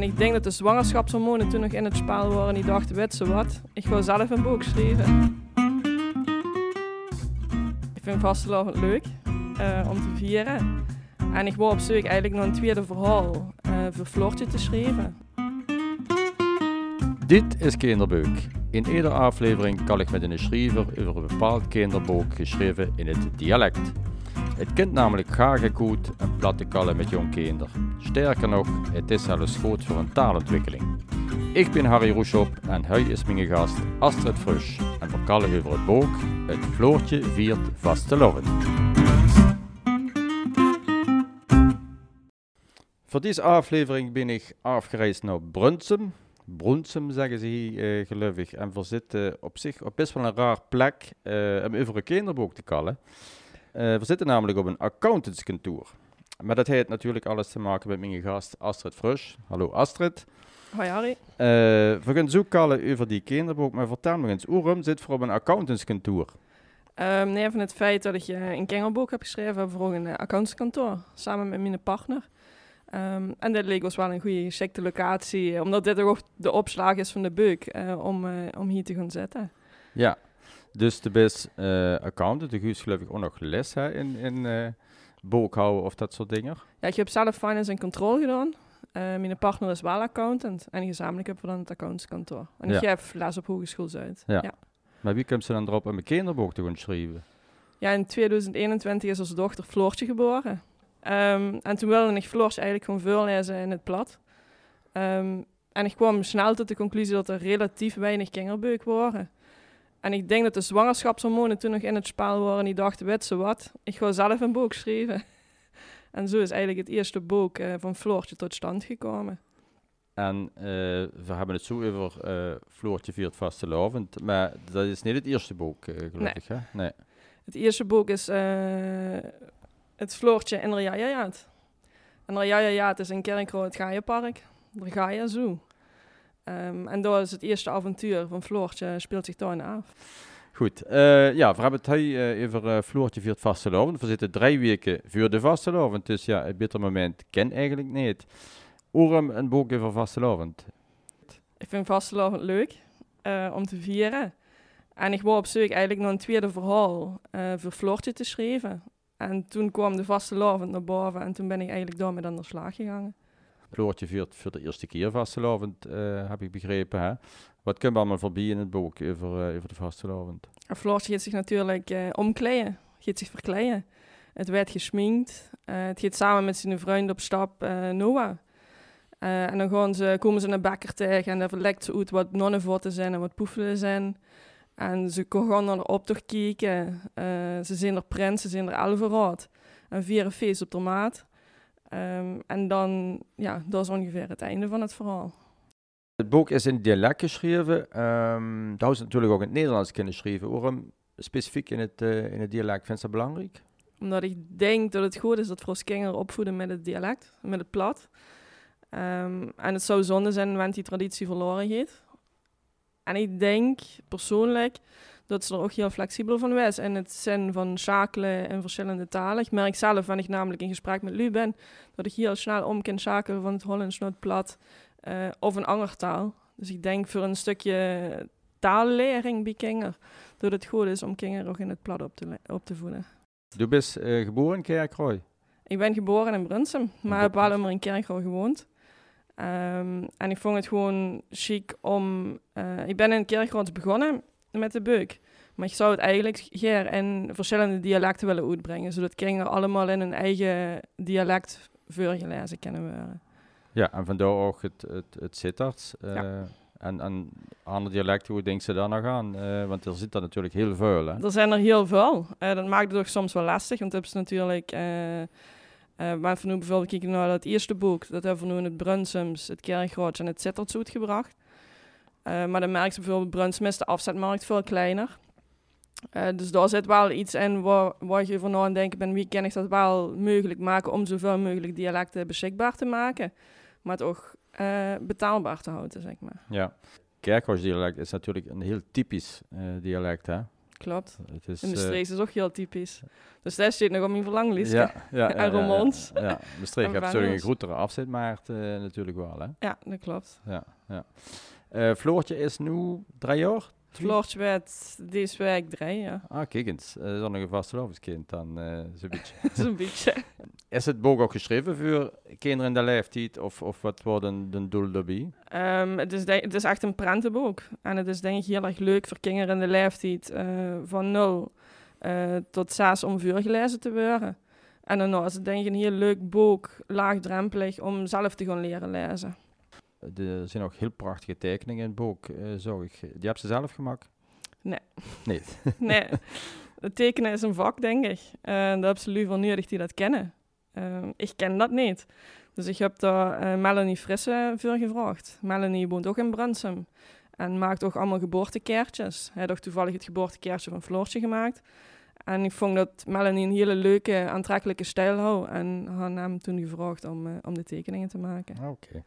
En ik denk dat de zwangerschapshormonen toen nog in het spel waren. Die dachten, weet ze wat, ik wil zelf een boek schrijven. Ik vind vastelavond leuk uh, om te vieren. En ik wou op zoek eigenlijk nog een tweede verhaal uh, voor Floortje te schrijven. Dit is Kinderbeuk. In iedere aflevering kan ik met een schrijver over een bepaald kinderboek geschreven in het dialect. Het kent namelijk graag goed een platte kallen met jong kinderen. Sterker nog, het is zelfs goed voor een taalontwikkeling. Ik ben Harry Roeshop en hij is mijn gast Astrid Frusch en verkallen over het boek Het Floortje viert vaste loven. Voor deze aflevering ben ik afgereisd naar Brunsum. Brunsum zeggen ze hier uh, gelukkig. En we zitten op zich op best wel een raar plek uh, om over een kinderboek te kallen. Uh, we zitten namelijk op een accountantskantoor. Maar dat heeft natuurlijk alles te maken met mijn gast Astrid Frusch. Hallo Astrid. Hoi Harry. we gaan zo kallen over die kinderboek, maar vertel me eens, waarom zit voor op een accountantskantoor? Um, nee, van het feit dat ik een kinderboek heb geschreven voor een accountantskantoor, samen met mijn partner. Um, en dit leek ons wel een goede geschikte locatie, eh, omdat dit ook de opslag is van de beuk, uh, om, uh, om hier te gaan zitten. Ja, dus de best uh, accountant, de Guus geloof ik ook nog les hè, in, in boekhouden of dat soort dingen. Ja, ik heb zelf finance en control gedaan. mijn partner is wel accountant en gezamenlijk hebben we dan het accountskantoor. En ja. ik geef les op hogeschool Zuid. Ja. ja. Maar wie komt ze dan erop om een kinderboek te gaan schrijven? Ja, in 2021 is onze dochter Floortje geboren. Um, en toen wilde ik Floors eigenlijk gewoon voorlezen in het plat. Um, en ik kwam snel tot de conclusie dat er relatief weinig kinderbeuk waren. En ik denk dat de zwangerschapshormonen toen nog in het spel waren. En die dachten, weet ze wat, ik ga zelf een boek schrijven. en zo is eigenlijk het eerste boek uh, van Floortje tot stand gekomen. En uh, we hebben het zo over uh, Floortje viert vastelovend, maar dat is niet het eerste boek, gelukkig, nee. hè? Nee. Het eerste boek is het Floortje in Rajajajaat. En Rajajajaat is in Kerkro het Gaaienpark. Daar ga je zo. Um, en dat is het eerste avontuur van Floortje, speelt zich daar af. Goed, uh, ja, we hebben het hier over uh, Floortje voor het vastelovend. We zitten drie weken voor de vastelovend, dus ja, een beter moment ken eigenlijk niet. Waarom een boek over vastelovend? Ik vind vastelovend leuk om te vieren. En ik wou op zoek eigenlijk nog een tweede verhaal voor Floortje te schrijven. En toen kwam de vaste lovend naar boven en toen ben ik eigenlijk daarmee aan de slag gegaan. Floortje viert voor de eerste keer vastelovend, uh, heb ik begrepen. Wat kunnen we allemaal voorbij in het boek over, uh, over de vastelovend? Floortje gaat zich natuurlijk uh, omkleden, gaat zich verkleden. Het werd gesminkt. het gaat samen met zijn vriend op stap Noah. en dan gaan ze, komen ze naar Bakker tegen en dan verlekt ze uit wat nonnenvotten zijn en wat poefelen zijn. En ze gaan naar de optocht kijken. Ze zijn er prins, ze zijn er elfenraad. En vieren feest op de maat. Um, en dan, ja, dat is ongeveer het einde van het verhaal. Het boek is in dialect geschreven. Um, dat is natuurlijk ook in het Nederlands kunnen schrijven. Waarom specifiek in het, uh, in het dialect? Vind je dat belangrijk? Omdat ik denk dat het goed is dat Fros kinderen opvoeden met het dialect, met het plat. Um, en het zou zonde zijn wanneer die traditie verloren gaat. En ik denk persoonlijk dat ze er ook heel flexibel van is in het zin van schakelen in verschillende talen. Ik merk zelf, wanneer ik namelijk in gesprek met Lu ben, dat ik heel snel om kan schakelen van het Hollands naar het plat uh, of een andere taal. Dus ik denk voor een stukje taallering bij kinderen, dat het goed is om kinderen ook in het plat op te, op te voeden. Du bent uh, geboren in Kerkrooi? Ik ben geboren in Brunsum, maar heb wel in Kerkrooi gewoond. Um, en ik vond het gewoon chic om... Uh, ik ben in Kerkrot begonnen met de beuk. Maar ik zou het eigenlijk hier in verschillende dialecten willen uitbrengen. Zodat kinderen allemaal in hun eigen dialect voorgelezen kunnen worden. Ja, en vandaar ook het, het, het Sittard. Uh, ja. En, en andere dialecten, hoe denken ze daar nog aan? Uh, want er zit er natuurlijk heel veel. Hè? Er zijn er heel veel. Uh, dat maakt het ook soms wel lastig, want het is natuurlijk... Uh, maar van nu bijvoorbeeld kijken naar dat eerste boek, dat hebben we nu in het Brunsums, het Kerkgroot en het Zittertzoet gebracht. Uh, maar dan merk je bijvoorbeeld Brunsum is de afzetmarkt veel kleiner. Uh, dus daar zit wel iets in waar, waar je over na aan denken bent, wie kan ik dat wel mogelijk maken om zoveel mogelijk dialecten beschikbaar te maken, maar toch betaalbaar te houden, zeg maar. Ja, dialect is natuurlijk een heel typisch dialect, hè? klopt. Het is, En de eh, streeks is ook heel typisch. Dus daar zit nog op mijn verlanglijst. ja, ja, En romans. Ja, ja. De streek En heeft natuurlijk een grotere afzet, maar het, eh, natuurlijk wel. Hè? ja, dat klopt. Ja, ja. Eh, Floortje is nu drie jaar? Floortje werd deze week drie, ja. Ah, kijk eens. Eh, Dat is nog een vastelovendskind dan, eh, zo'n beetje. Zo'n beetje. Is het boek ook geschreven voor kinderen in de leeftijd? Of, of wat wordt een, een doel daarbij? Ehm, het, is het is echt een prentenboek. En het is denk ik heel erg leuk voor kinderen in de leeftijd van 0 eh, tot 6 om vuur gelezen te worden. En dan is het denk ik een heel leuk boek, laagdrempelig, om zelf te gaan leren lezen. Er zijn ook heel prachtige tekeningen in het boek, eh zag ik. Die heb ze zelf gemaakt? Nee. Nee. Nee, het tekenen is een vak, denk ik. En dat is absoluut wel nodig die dat kennen. Ehm, ik ken dat niet. Dus ik heb daar eh, Melanie Frisse voor gevraagd. Melanie woont ook in Brunsum. En maakt ook allemaal geboortekaartjes. Hij had ook toevallig het geboortekaartje van Floortje gemaakt. En ik vond dat Melanie een hele leuke, aantrekkelijke stijl had. En had hem toen gevraagd om, eh, om de tekeningen te maken. Oké.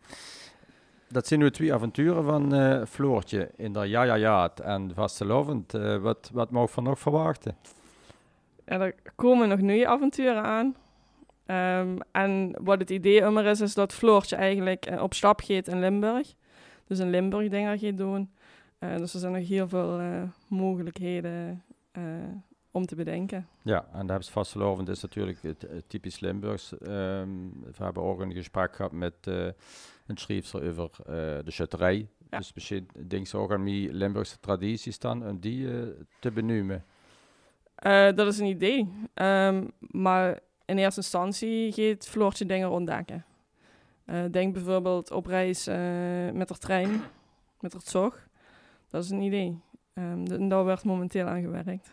Dat zijn nu twee avonturen van eh, Floortje in de Ja Ja Ja en Vastelovend. Eh, wat, wat ik van nog verwachten? Ja, er komen nog nieuwe avonturen aan. Ehm, en wat het idee immer is, is dat Floortje eigenlijk eh, op stap gaat in Limburg. Dus in Limburg dingen gaat doen. Dus er zijn nog heel veel mogelijkheden om te bedenken. Ja, en daar hebben ze Vastelovend is natuurlijk het, het typisch Limburgs. Ehm, we hebben ook een gesprek gehad met eh, een schrijfster over eh, de schutterij. Ja. Dus misschien denk ze ook aan die Limburgse tradities dan, om die eh, te benoemen. Dat is een idee. Ehm, maar in eerste instantie gaat Floortje dingen ontdekken. Denk bijvoorbeeld op reis met de trein, met de zog. Dat is een idee. D- en daar werd momenteel aan gewerkt.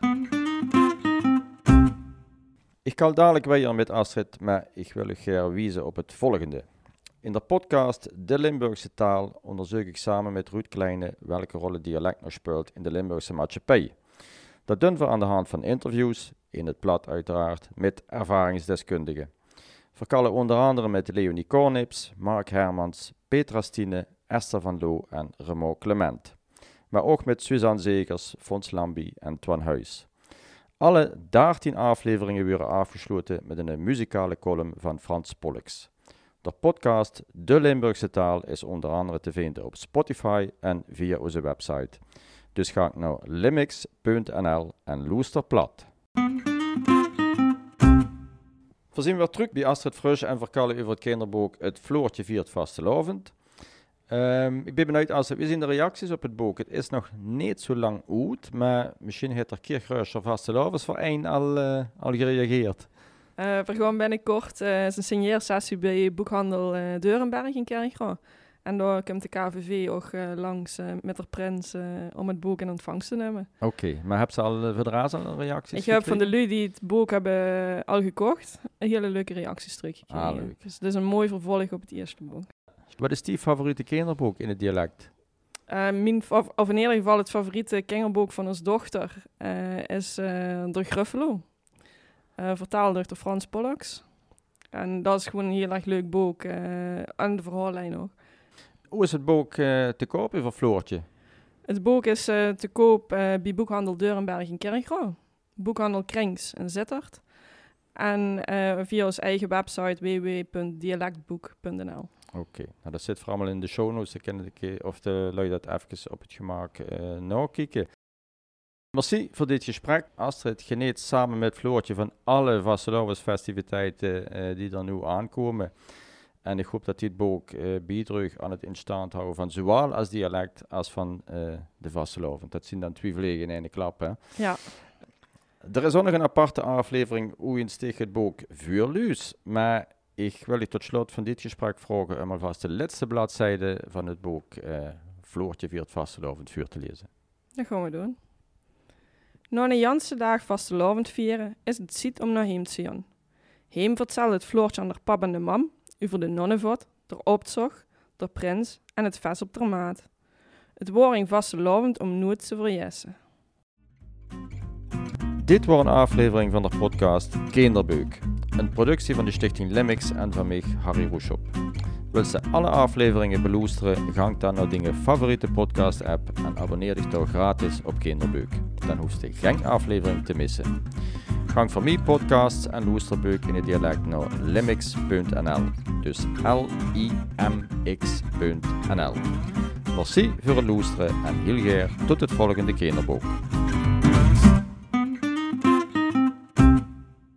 Ik kan dadelijk weer met Astrid, maar ik wil u graag wijzen op het volgende. In de podcast De Limburgse taal onderzoek ik samen met Ruud Kleine welke rol het dialect nog speelt in de Limburgse maatschappij. Dat doen we aan de hand van interviews, in het blad uiteraard, met ervaringsdeskundigen. Verkallen onder andere met Leonie Kornips, Mark Hermans, Petra Stine, Esther van Loo en Remo Clement. Maar ook met Suzanne Zegers, Fons Lambi en Twan Huis. Alle 13 afleveringen worden afgesloten met een muzikale column van Frans Pollux. De podcast De Limburgse Taal is onder andere te vinden op Spotify en via onze website. Dus ga naar limix.nl en loester plat. We zien weer terug bij Astrid Frusch en verkallen over het kinderboek Het Floortje viert vastelovend. Ehm ik ben benieuwd, Astrid, we zien de reacties op het boek. Het is nog niet zo lang oud, maar misschien heeft er Kirchreuscher vastelovens voor één al, eh, al gereageerd. Eh we gaan binnenkort uh, een signeersessie bij boekhandel eh, Deurenberg in Kerkroo. En daar komt de KVV ook eh, langs eh, met de prins eh, om het boek in ontvangst te nemen. Oké, maar heb ze al uh, voor al reacties Ik heb van de lui die het boek hebben eh, al gekocht, een hele leuke reacties teruggekregen. Ah, leuk. Dus het is een mooi vervolg op het eerste boek. Wat is die favoriete kinderboek in het dialect? Eh, mijn, of in ieder geval het favoriete kinderboek van ons dochter eh, is eh De Gruffalo. Vertaald door de Frans Pollux. En dat is gewoon een heel erg leuk boek. en de verhaallijn ook. Hoe is het boek te koop voor Floortje? Het boek is te koop bij boekhandel Deurenberg in Kerkroo. Boekhandel Krings in Zittert. En via onze eigen website www.dialectboek.nl. Oké, nou dat zit voor allemaal in de show notes. Dan de keer, of de lui dat even op het gemak eh nakijken. Merci voor dit gesprek. Astrid geniet samen met Floortje van alle Vastelovensfestiviteiten eh die er nu aankomen. En ik hoop dat dit boek eh bijdraagt aan het in stand houden van zowel als dialect als van eh, de Vasteloven. Dat zien dan twee vliegen in één klap. Hè? Ja, Er is ook nog een aparte aflevering hoe je het boek Vuurluus. Maar ik wil je tot slot van dit gesprek vragen om alvast de laatste bladzijde van het boek eh Floortje viert vastelovend vuur te lezen. dat gaan we doen. Na een janse dag vastelovend vieren is het ziet om naar heem te zien. Heem vertelt het Floortje aan haar pap en de mam over de nonnenvot, de opzog, de prins en het vest op de maat. Het woording vastelovend om nooit te verjessen. Dit was een aflevering van de podcast Kinderbeuk. Een productie van de stichting Limix en van mij, Harry Roeshop. Wil je alle afleveringen beluisteren, gang dan naar je favoriete podcast app en abonneer dich toch gratis op Kinderbeuk. dan hoef je geen aflevering te missen. Gang voor mij podcasts en loesterbeuk in het dialect naar limix.nl. Dus L-I-M-X.nl. Merci voor het luisteren en heel graag tot het volgende kinderboek.